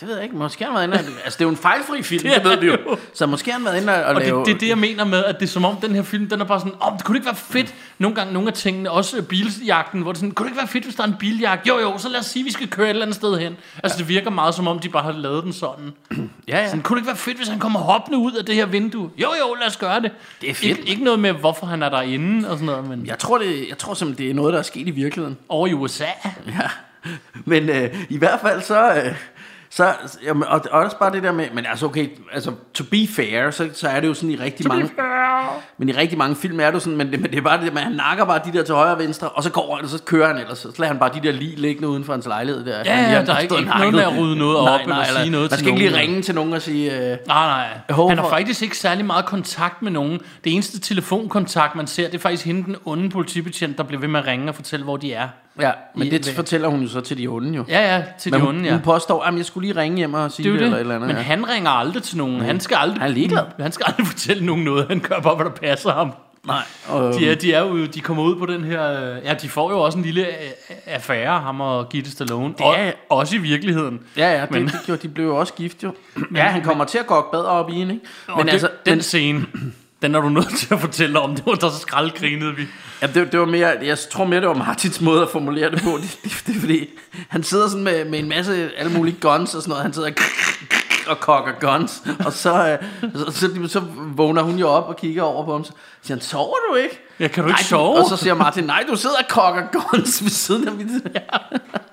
Det ved jeg ikke. Måske har han været inde og, Altså, det er jo en fejlfri film, Det det, ved vi jo. jo. Så måske har han været inde og, og, lave... det, det er det, jeg mener med, at det er som om, den her film, den er bare sådan, om oh, det kunne ikke være fedt. Nogle gange, nogle af tingene, også biljagten, hvor det sådan, kunne det ikke være fedt, hvis der er en biljagt? Jo, jo, så lad os sige, vi skal køre et eller andet sted hen. Altså, det virker meget som om, de bare har lavet den sådan. Ja, ja. Sådan, kunne det ikke være fedt, hvis han kommer hoppende ud af det her vindue? Jo, jo, lad os gøre det. Det er fedt. Ikke, ikke noget med, hvorfor han er derinde og sådan noget, men Jeg tror, det, jeg tror simpelthen, det er noget, der er sket i virkeligheden. over i USA. Ja. Men øh, i hvert fald så... Øh, så, jamen, og, og også bare det der med, men altså okay, altså to be fair, så, så er det jo sådan i rigtig mange, men i rigtig mange film er det jo sådan, men det, men det er bare det, man han nakker bare de der til højre og venstre, og så går han, og så kører han ellers, så lader han bare de der lige liggende uden for hans lejlighed der. Ja, ja, der er ikke- ikke noget med at rydde noget op eller sige noget Man skal ikke lige nogen. ringe til nogen og sige, øh, Nej, nej. Han har faktisk ikke særlig meget kontakt med nogen. Det eneste telefonkontakt, man ser, det er faktisk hende, den onde politibetjent, der bliver ved med at ringe og fortælle, hvor de er. Ja, men I- det ved- fortæller hun jo så til de onde jo. Ja, ja, til Men de hun, onde, ja. hun påstår, at jeg skulle lige ringe hjem og sige Det det, jo eller det. et eller andet. Men ja. han ringer aldrig til nogen. Han skal aldrig, Han er ligeglad. Han skal aldrig fortælle nogen noget. Han gør bare, hvad der passer ham. Nej, og, De, er, de, er jo, de kommer ud på den her... øh, Ja, de får jo også en lille øh, affære, ham og Gitte Stallone. Det er- og, også i virkeligheden. Ja, ja, det, Men- men, det gjorde, de blev jo også gift jo. Ja, han kommer til at gå bedre op i hende, ikke? Men det, altså, den scene, den er du nødt til at fortælle om. Det var der skraldgrinede vi. Ja, det, det var mere, jeg tror mere, det var Martins måde at formulere det på. Det, det, det er fordi, han sidder sådan med, med en masse alle mulige guns og sådan noget. Han sidder og kokker guns. Og så, øh, så, så, så vågner hun jo op og kigger over på ham. Så siger han, sover du ikke? Ja, kan du nej, ikke sove? Og så siger Martin, nej, du sidder og kokker guns ved siden af mit... Ja.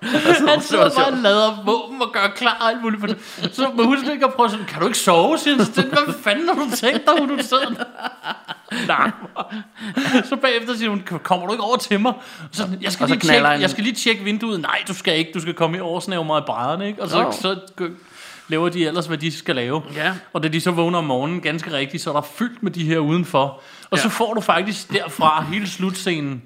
Han sidder bare og lader våben og gør klar og alt muligt. For det. Så må huske ikke at prøve sådan, kan du ikke sove, siger. Så det, Hvad fanden har du tænkt dig, hvor du sidder der? Nej. Så bagefter siger hun, kommer du ikke over til mig? Så, jeg, skal Og så lige tjekke, jeg skal lige tjekke vinduet. Nej, du skal ikke. Du skal komme i oversnæve mig i brædderne. Ikke? Og så, Jo. så laver de ellers, hvad de skal lave. Ja. Og da de så vågner om morgenen, ganske rigtigt, så er der fyldt med de her udenfor. Og så får du faktisk derfra hele slutscenen.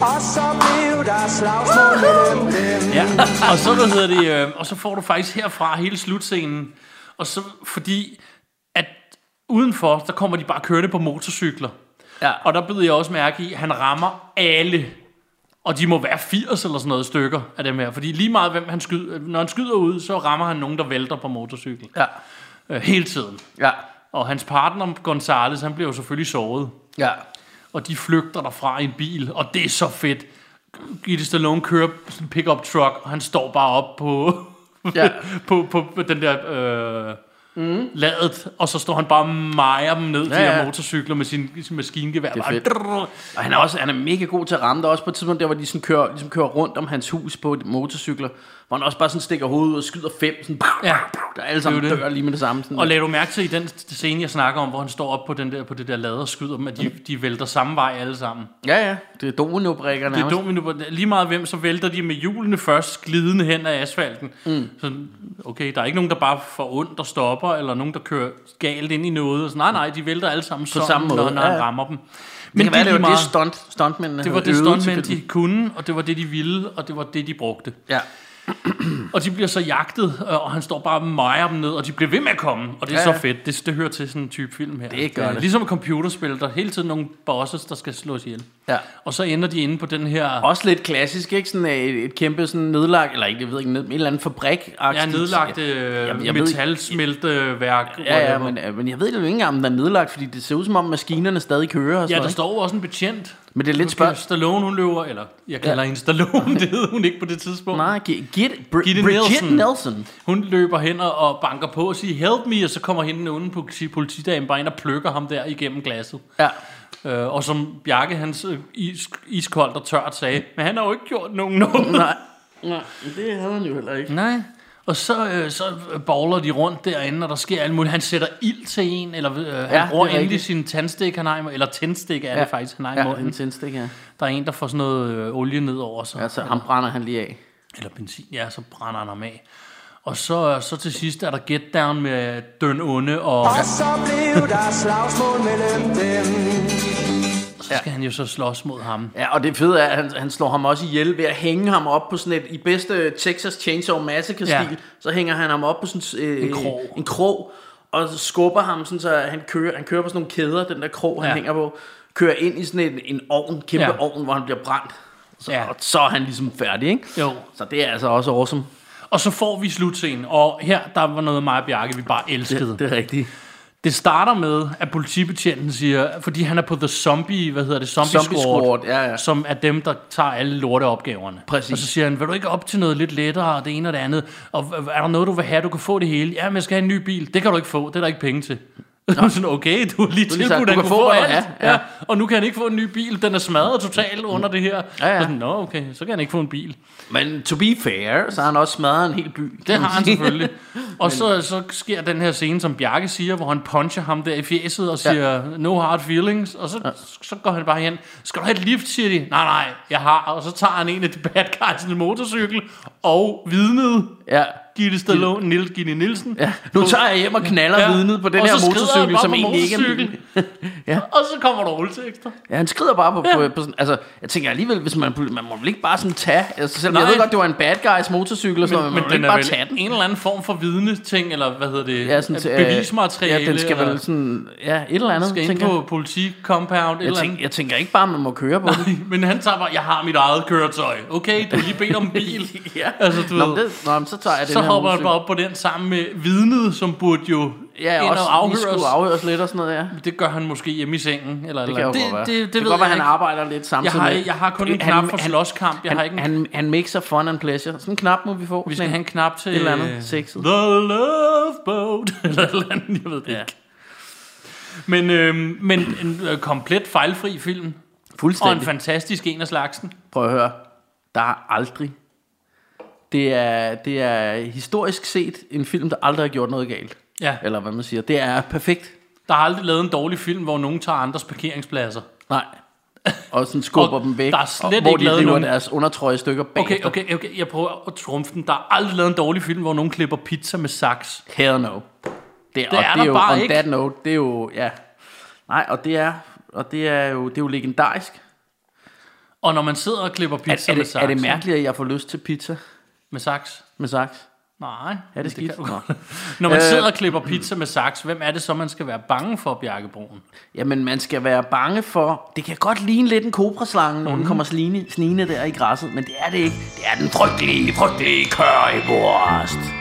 Og så blev der slagsmål mellem dem. Ja, og så, hvad hedder det, øh, og så får du faktisk herfra hele slutscenen. Og så, fordi, at udenfor, der kommer de bare kørende på motorcykler. Ja. Og der byder jeg også mærke i, at han rammer alle. Og de må være 80 eller sådan noget stykker af dem her. Fordi lige meget, hvem han skyder, når han skyder ud, så rammer han nogen, der vælter på motorcykel. Ja. Øh, hele tiden. Ja. Og hans partner, Gonzales, han bliver jo selvfølgelig såret. Ja. Og de flygter derfra i en bil, og det er så fedt. Gitte Stallone kører sådan en pickup truck, og han står bare op på, Ja. på, på, på den der øh, mm. ladet, og så står han bare og mejer dem ned, ja, de her ja. motorcykler med sin, sin maskingevær. Det er fedt. Og han er også han er mega god til at ramme. Der er også på et tidspunkt, der hvor de sådan kører, ligesom kører rundt om hans hus på motorcykler, hvor han også bare sådan stikker hovedet ud og skyder fem. Sådan, Ja. Der er alle sammen Det dør lige med det samme. Sådan Og lad du mærke til i den scene, jeg snakker om, hvor han står op på, den der, på det der lader og skyder dem, at de, de vælter samme vej alle sammen. Ja, ja. Det er domino-brikker Det er nærmest. domino. Lige meget hvem, så vælter de med hjulene først glidende hen ad asfalten. Mm. Så, okay, der er ikke nogen, der bare får ondt og stopper, eller nogen, der kører galt ind i noget. Så, nej, nej, de vælter alle sammen sådan, samme måde, når, når ja, han rammer dem. Men det kan være, det var det stunt, stuntmændene det var det stuntmænd, de kunne, og det var det, de ville, og det var det, de brugte. Ja. og de bliver så jagtet, øh, og han står bare og mejer dem ned, og de bliver ved med at komme. Og det er Ja, så ja. fedt. Det, det hører til sådan en type film her. Det gør Øh, det. Ligesom et computerspil, der er hele tiden nogle bosses, der skal slås ihjel. Ja. Og så ender de inde på den her... Også lidt klassisk, ikke? Sådan et, et kæmpe sådan nedlagt, eller ikke, jeg ved ikke, en eller anden fabrik. Ja, nedlagt øh, Jamen, metalsmelteværk. Ja, ja, whatever. men, øh, men jeg ved jo ikke engang, om den er nedlagt, fordi det ser ud som om maskinerne stadig kører. Og Ja, der står også en betjent. Men det er lidt Nu kan spørg- Stallone, hun løber, eller jeg kalder Ja. hende Stallone, det hed hun ikke på det tidspunkt. Nej, Gi- Git, Br- Gitte Bridget Nielsen. Nelson. Hun løber hen og, og banker på og siger, help me, og så kommer hende onde politi, politidamen bare ind og plukker ham der igennem glasset. Ja. Øh, og som Bjarke, hans øh, is, iskoldt og tørt sagde, men han har jo ikke gjort nogen noget. Nej, nej, det havde han jo heller ikke. Nej. Og så, øh, så bowler de rundt derinde, og der sker alt muligt. Han sætter ild til en, eller øh, han Ja, bruger er endelig rigtigt. sin tandstik, han har eller tændstik er det faktisk, han har i ja, munden. en tændstik, ja. Der er en, der får sådan noget øh, olie ned over sig. Altså, ham brænder han lige af. Eller benzin, ja, så brænder han ham af. Og så, så til sidst er der Get Down med Døn Onde, og Og så blev der slagsmål mellem dem. Så skal han jo så slås mod ham. Ja, og det fede er, at han, han slår ham også ihjel ved at hænge ham op på sådan et, i bedste Texas Chainsaw Massacre-stil, ja. Ja. så hænger han ham op på sådan øh, En krog. en krog, og skubber ham sådan, så han kører, han kører på sådan nogle kæder, den der krog, han Ja. hænger på, kører ind i sådan en, en ovn, kæmpe ja. Ja. ovn, hvor han bliver brændt. Så, Ja. Og så er han ligesom færdig, ikke? Jo. Så det er altså også awesome. Og så får vi slutscenen, og her der var noget mig og Bjarke, vi bare elskede. Det, det er rigtigt. Det starter med, at politibetjenten siger, fordi han er på The Zombie, hvad hedder det, Zombie, Zombie Squad, Squad, ja, ja. som er dem, der tager alle lorteopgaverne. Præcis. Og så siger han, vil du ikke op til noget lidt lettere, og det ene og det andet, og er der noget, du vil have, du kan få det hele? Ja, men jeg skal have en ny bil. Det kan du ikke få, det er der ikke penge til. Nå. sådan, okay, du har lige tilbudt, at du han kan kunne få, få alt. Ja. Ja. Og nu kan han ikke få en ny bil, den er smadret totalt under det her. Ja, ja. Sådan, Nå, okay, så kan han ikke få en bil. Men to be fair, så har han også smadret en hel by. Det har han selvfølgelig. Og så, så sker den her scene, som Bjarke siger, hvor han puncher ham der i fjeset og siger, ja. no hard feelings. Og så, ja. så går han bare hen. Skal du have et lift, siger de. Nej, nej, jeg har. Og så tager han en af de bad guys en motorcykel. Og vidnet, Ja. Gitte Stallone, Nils Gitte Nielsen. Ja, nu tager jeg hjem og knaller ja. vidnet på den og her så motorcykel, som egentlig ikke er min. ja. Og så kommer der rulletekster. ja, han skrider bare på, ja. På, på sådan, altså, jeg tænker alligevel, hvis man, man må vel ikke bare sådan tage, altså, selvom Nej. jeg ved godt, det var en bad guys motorcykel, og sådan, Men, men, man må ikke bare tage den. en eller anden form for vidneting, eller hvad hedder det? Ja, sådan bevismateriale. Ja, den skal eller vel sådan, ja, et eller andet, skal ind på politi-compound. Jeg, eller tænker, jeg tænker ikke bare, man må køre på det. Men han tager bare, jeg har mit eget køretøj. Okay, du lige bedt om bil. ja. Altså, du Nå, ved, det, nå, men så tager jeg den så her hopper han bare op på den sammen med vidnet, som burde jo Ja, ind også og afhøres. afhøres lidt og sådan noget, ja. Det gør han måske hjemme i sengen. Eller, Det kan eller. godt være. det, det, det, det ved kan godt jeg han arbejder lidt Jeg samtidig har, med. jeg har kun en Han- knap for han- slåskamp. Jeg han, har ikke en, han, han mixer fun and pleasure. Sådan en knap må vi få. vi skal have en knap til... et eller andet øh, sexet. The Love Boat. eller et eller andet, jeg ved det Ja. ikke. Men, øh, men en øh, komplet fejlfri film. Og en Fuldstændig. fantastisk en af slagsen. Prøv at høre. Der er aldrig... Det er, det er historisk set en film, der aldrig har gjort noget galt. Ja. Eller hvad man siger. Det er perfekt. Der har aldrig lavet en dårlig film, hvor nogen tager andres parkeringspladser. Nej. Og sådan skubber Og dem væk. der er slet og, hvor ikke de lavet nogen- deres undertrøje i stykker bagefter. Okay, okay, okay, jeg prøver at trumfe den. Der er aldrig lavet en dårlig film, hvor nogen klipper pizza med saks. Hell no. Det, det og er det der er jo, bare on ikke. that note, det er jo, ja. Nej, og det er, og det er jo, det er jo legendarisk. Og når man sidder og klipper Er, pizza er, med det, saks. er det mærkeligt, at jeg får lyst til pizza Med saks? med saks? Nej. Er det skidt? kan Nå. godt. Når man Øh. sidder og klipper pizza med saks, hvem er det så, man skal være bange for, Bjarke Broen? Jamen, man skal være bange for... Det kan godt ligne lidt en kobraslange, når den kommer snigende, snigende der i græsset, men det er det ikke. Det er den frygtelige, frygtelige currywurst.